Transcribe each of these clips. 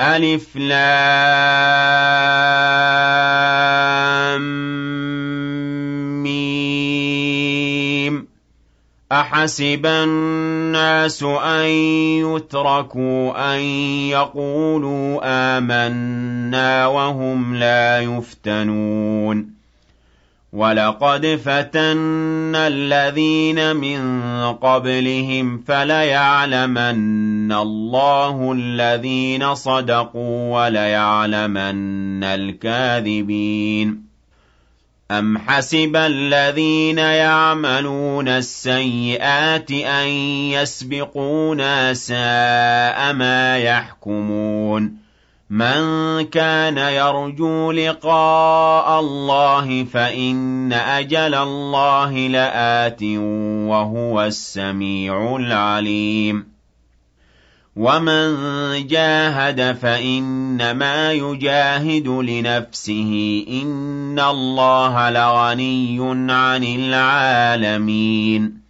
ألف لام ميم. أحسب الناس أن يتركوا أن يقولوا آمنا وهم لا يفتنون. وَلَقَدْ فَتَنَّا الَّذِينَ مِن قَبْلِهِمْ فَلَيَعْلَمَنَّ اللَّهُ الَّذِينَ صَدَقُوا وَلَيَعْلَمَنَّ الْكَاذِبِينَ أَمْ حَسِبَ الَّذِينَ يَعْمَلُونَ السَّيِّئَاتِ أَن يَسْبِقُونَا سَاءَ مَا يَحْكُمُونَ مَن كَانَ يَرْجُو لِقَاءَ اللَّهِ فَإِنَّ أَجَلَ اللَّهِ لَآتٍ ۖ وَهُوَ السَّمِيعُ الْعَلِيمُ. وَمَن جَاهَدَ فَإِنَّمَا يُجَاهِدُ لِنَفْسِهِ ۚ إِنَّ اللَّهَ لَغَنِيٌّ عَنِ الْعَالَمِينَ.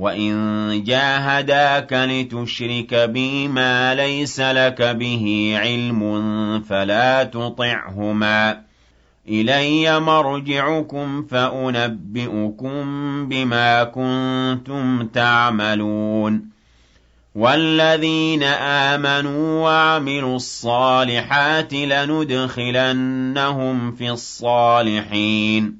وَإِن جَاهَدَاكَ لِتُشْرِكَ بِي مَا لَيْسَ لَكَ بِهِ عِلْمٌ فَلَا تُطِعْهُمَا ۚ إِلَيَّ مَرْجِعُكُمْ فَأُنَبِّئُكُم بِمَا كُنتُمْ تَعْمَلُونَ وَالَّذِينَ آمَنُوا وَعَمِلُوا الصَّالِحَاتِ لَنُدْخِلَنَّهُمْ فِي الصَّالِحِينَ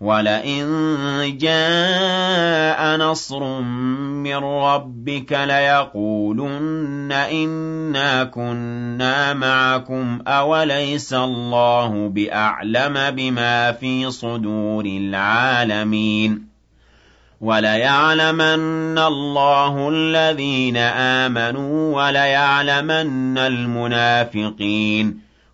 وَلَئِن جَاءَ نَصْرٌ مِّن رَّبِّكَ لَيَقُولُنَّ إِنَّا كُنَّا مَعَكُمْ ۚ أَوَلَيْسَ اللَّهُ بِأَعْلَمَ بِمَا فِي صُدُورِ الْعَالَمِينَ وَلَيَعْلَمَنَّ اللَّهُ الَّذِينَ آمَنُوا وَلَيَعْلَمَنَّ الْمُنَافِقِينَ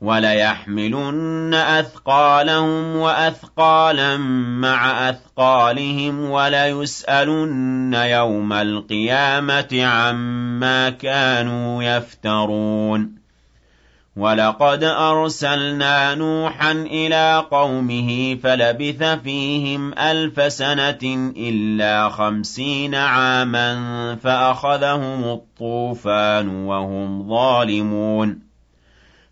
وَلَيَحْمِلُنَّ أَثْقَالَهُمْ وَأَثْقَالًا مَّعَ أَثْقَالِهِمْ وَلَيُسْأَلُنَّ يَوْمَ الْقِيَامَةِ عَمَّا كَانُوا يَفْتَرُونَ. وَلَقَدْ أَرْسَلْنَا نُوحًا إِلَىٰ قَوْمِهِ فَلَبِثَ فِيهِمْ أَلْفَ سَنَةٍ إِلَّا خَمْسِينَ عَامًا فَأَخَذَهُمُ الطُّوفَانُ وَهُمْ ظَالِمُونَ.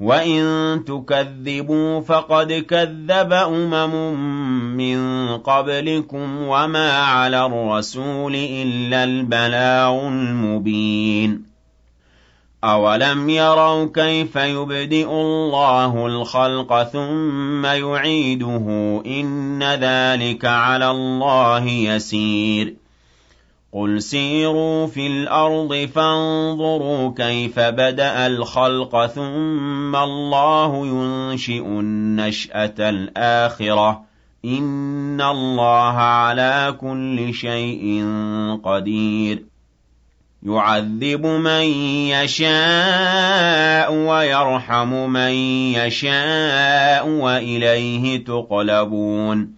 وَإِن تُكَذِّبُوا فَقَدْ كَذَّبَ أُمَمٌ مِّن قَبْلِكُمْ ۖ وَمَا عَلَى الرَّسُولِ إِلَّا الْبَلَاغُ الْمُبِينُ أَوَلَمْ يَرَوْا كَيْفَ يُبْدِئُ اللَّهُ الْخَلْقَ ثُمَّ يُعِيدُهُ ۚ إِنَّ ذَٰلِكَ عَلَى اللَّهِ يَسِيرٌ قُلْ سِيرُوا فِي الْأَرْضِ فَانظُرُوا كَيْفَ بَدَأَ الْخَلْقَ ثُمَّ اللَّهُ يُنشِئُ النَّشْأَةَ الْآخِرَةَ ۚ إِنَّ اللَّهَ عَلَىٰ كُلِّ شَيْءٍ قَدِيرٌ. يُعَذِّبُ مَن يَشَاءُ يَرْحَمُ مَن يَشَاءُ وَإِلَيْهِ تُقْلَبُونَ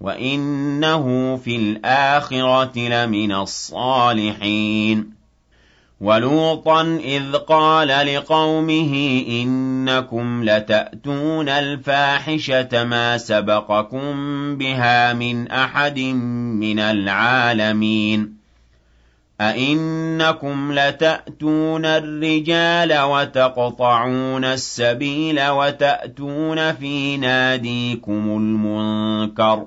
وَإِنَّهُ فِي الْآخِرَةِ لَمِنَ الصَّالِحِينَ وَلُوطًا إِذْ قَالَ لِقَوْمِهِ إِنَّكُمْ لَتَأْتُونَ الْفَاحِشَةَ مَا سَبَقَكُم بِهَا مِنْ أَحَدٍ مِّنَ الْعَالَمِينَ أَئِنَّكُمْ لَتَأْتُونَ الرِّجَالَ وَتَقْطَعُونَ السَّبِيلَ وَتَأْتُونَ فِي نَادِيكُمُ الْمُنكَرَ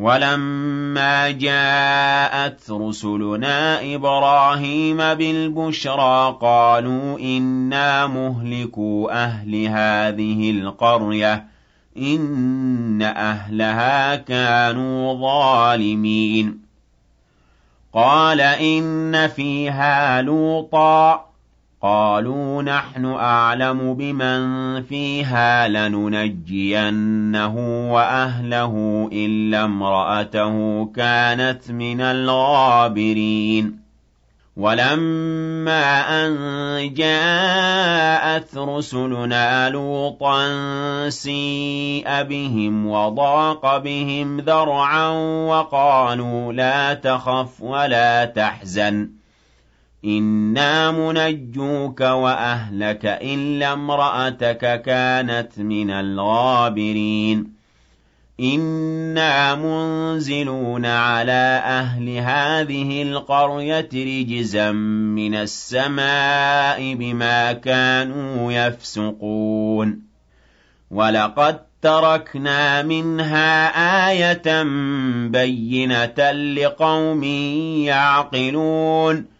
وَلَمَّا جَاءَتْ رُسُلُنَا إِبْرَاهِيمَ بِالْبُشْرَىٰ قَالُوا إِنَّا مُهْلِكُو أَهْلِ هَٰذِهِ الْقَرْيَةِ ۖ إِنَّ أَهْلَهَا كَانُوا ظَالِمِينَ. قَالَ إِنَّ فِيهَا لُوطًا قَالُوا نَحْنُ أَعْلَمُ بِمَن فِيهَا لَنُنَجِّيَنَّهُ وَأَهْلَهُ إِلَّا امْرَأَتَهُ كَانَتْ مِنَ الْغَابِرِينَ. وَلَمَّا أَن جَاءَتْ رُسُلُنَا لُوطًا سِيءَ بِهِمْ وَضَاقَ بِهِمْ ذَرْعًا وَقَالُوا لَا تَخَفْ وَلَا تَحْزَنْ. إِنَّا مُنَجُّوكَ وَأَهْلَكَ إِلَّا امْرَأَتَكَ كَانَتْ مِنَ الْغَابِرِينَ إِنَّا مُنزِلُونَ عَلَىٰ أَهْلِ هَٰذِهِ الْقَرْيَةِ رِجْزًا مِّنَ السَّمَاءِ بِمَا كَانُوا يَفْسُقُونَ وَلَقَد تَّرَكْنَا مِنْهَا آيَةً بَيِّنَةً لِّقَوْمٍ يَعْقِلُونَ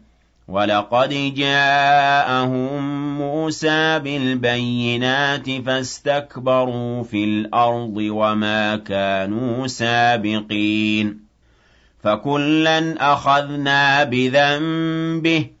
وَلَقَدْ جَاءَهُم مُّوسَىٰ بِالْبَيِّنَاتِ فَاسْتَكْبَرُوا فِي الْأَرْضِ وَمَا كَانُوا سَابِقِينَ فَكُلًّا أَخَذْنَا بِذَنبِهِ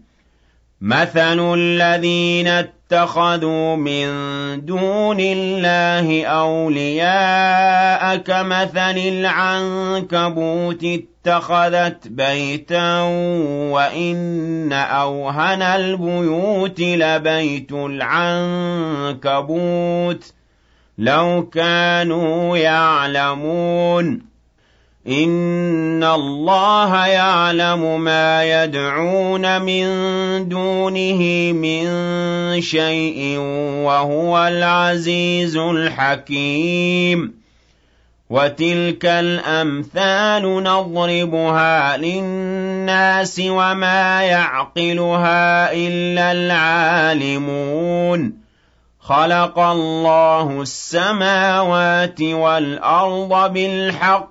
مَثَلُ الَّذِينَ اتَّخَذُوا مِن دُونِ اللَّهِ أَوْلِيَاءَ كَمَثَلِ الْعَنكَبُوتِ اتَّخَذَتْ بَيْتًا وَإِنَّ أَوْهَنَ الْبُيُوتِ لَبَيْتُ الْعَنكَبُوتِ لَوْ كَانُوا يَعْلَمُونَ إِنَّ اللَّهَ يَعْلَمُ مَا يَدْعُونَ مِن دُونِهِ مِن شَيْءٍ وَهُوَ الْعَزِيزُ الْحَكِيمُ وَتِلْكَ الْأَمْثَالُ نَضْرِبُهَا لِلنَّاسِ وَمَا يَعْقِلُهَا إِلَّا الْعَالِمُونَ خَلَقَ اللَّهُ السَّمَاوَاتِ وَالْأَرْضَ بِالْحَقِّ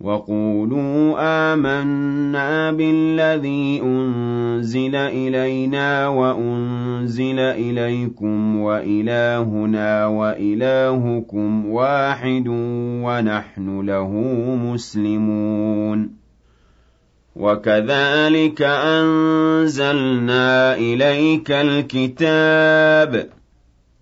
وَقُولُوا آمَنَّا بِالَّذِي أُنزِلَ إِلَيْنَا وَأُنزِلَ إِلَيْكُمْ وَإِلَٰهُنَا وَإِلَٰهُكُمْ وَاحِدٌ وَنَحْنُ لَهُ مُسْلِمُونَ وَكَذَٰلِكَ أَنزَلْنَا إِلَيْكَ الْكِتَابَ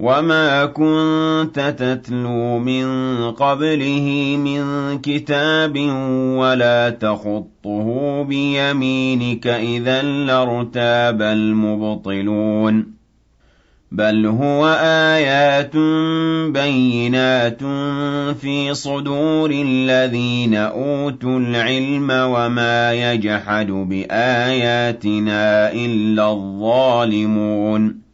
وَمَا كُنتَ تَتْلُو مِن قَبْلِهِ مِن كِتَابٍ وَلَا تَخُطُّهُ بِيَمِينِكَ إِذًا لَّارْتَابَ الْمُبْطِلُونَ بَلْ هُوَ آيَاتٌ بَيِّنَاتٌ فِي صُدُورِ الَّذِينَ أُوتُوا الْعِلْمَ وَمَا يَجْحَدُ بِآيَاتِنَا إِلَّا الظَّالِمُونَ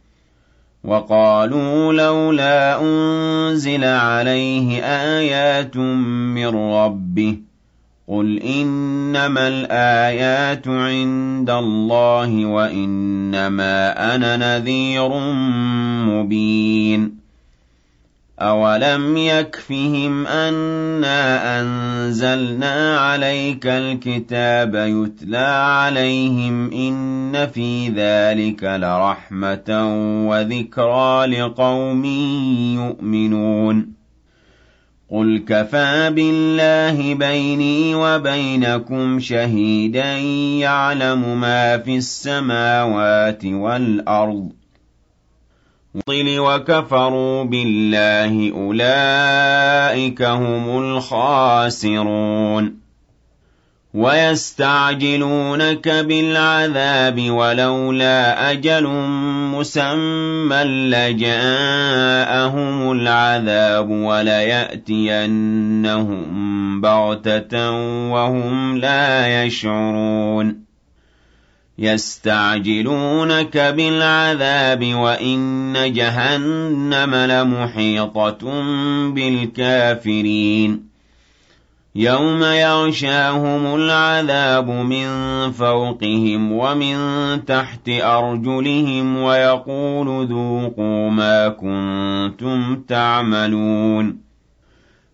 وَقَالُوا لَوْلَا أُنزِلَ عَلَيْهِ آيَاتٌ مِّن رَّبِّهِ ۖ قُلْ إِنَّمَا الْآيَاتُ عِندَ اللَّهِ وَإِنَّمَا أَنَا نَذِيرٌ مُّبِينٌ أَوَلَمْ يَكْفِهِمْ أَنَّا أَنزَلْنَا عَلَيْكَ الْكِتَابَ يُتْلَىٰ عَلَيْهِمْ ۚ إِنَّ فِي ذَٰلِكَ لَرَحْمَةً وَذِكْرَىٰ لِقَوْمٍ يُؤْمِنُونَ قُلْ كَفَىٰ بِاللَّهِ بَيْنِي وَبَيْنَكُمْ شَهِيدًا يَعْلَمُ مَا فِي السَّمَاوَاتِ وَالْأَرْضِ وَطِلِ وَكَفَرُوا بِاللَّهِ أُولَٰئِكَ هُمُ الْخَاسِرُونَ. وَيَسْتَعْجِلُونَكَ بِالْعَذَابِ وَلَوْلَا أَجَلٌ مُّسَمًّى لَّجَاءَهُمُ الْعَذَابُ وَلَيَأْتِيَنَّهُم بَغْتَةً وَهُمْ لَا يَشْعُرُونَ. يَسْتَعْجِلُونَكَ بِالْعَذَابِ وَإِنَّ جَهَنَّمَ لَمُحِيطَةٌ بِالْكَافِرِينَ. يَوْمَ يَغْشَاهُمُ الْعَذَابُ مِن فَوْقِهِمْ وَمِن تَحْتِ أَرْجُلِهِمْ وَيَقُولُ ذُوقُوا مَا كُنتُمْ تَعْمَلُونَ.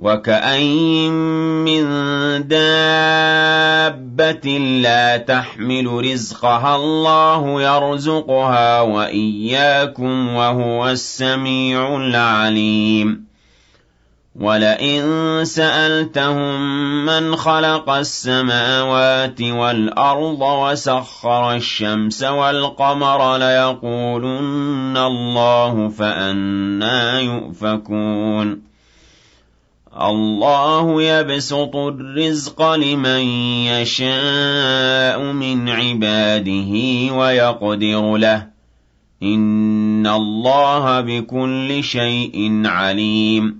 وَكَأَيِّن مِّن دَابَّةٍ لَّا تَحْمِلُ رِزْقَهَا اللَّهُ يَرْزُقُهَا وَإِيَّاكُمْ ۚ وَهُوَ السَّمِيعُ الْعَلِيمُ وَلَئِن سَأَلْتَهُم مَّنْ خَلَقَ السَّمَاوَاتِ وَالْأَرْضَ وَسَخَّرَ الشَّمْسَ وَالْقَمَرَ لَيَقُولُنَّ اللَّهُ ۖ فَأَنَّىٰ يُؤْفَكُونَ اللَّهُ يَبْسُطُ الرِّزْقَ لِمَن يَشَاءُ مِنْ عِبَادِهِ وَيَقْدِرُ لَهُ ۚ. إِنَّ اللَّهَ بِكُلِّ شَيْءٍ عَلِيمٌ.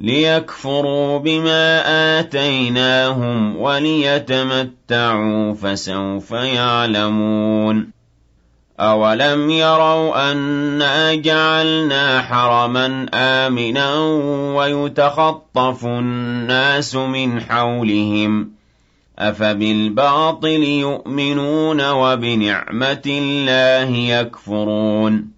لِيَكْفُرُوا بِمَا آتَيْنَاهُمْ وَلِيَتَمَتَّعُوا ۖ فَسَوْفَ يَعْلَمُونَ. أَوَلَمْ يَرَوْا أَنَّا جَعَلْنَا حَرَمًا آمِنًا وَيُتَخَطَّفُ النَّاسُ مِنْ حَوْلِهِمْ ۚ أَفَبِالْبَاطِلِ يُؤْمِنُونَ وَبِنِعْمَةِ اللَّهِ يَكْفُرُونَ.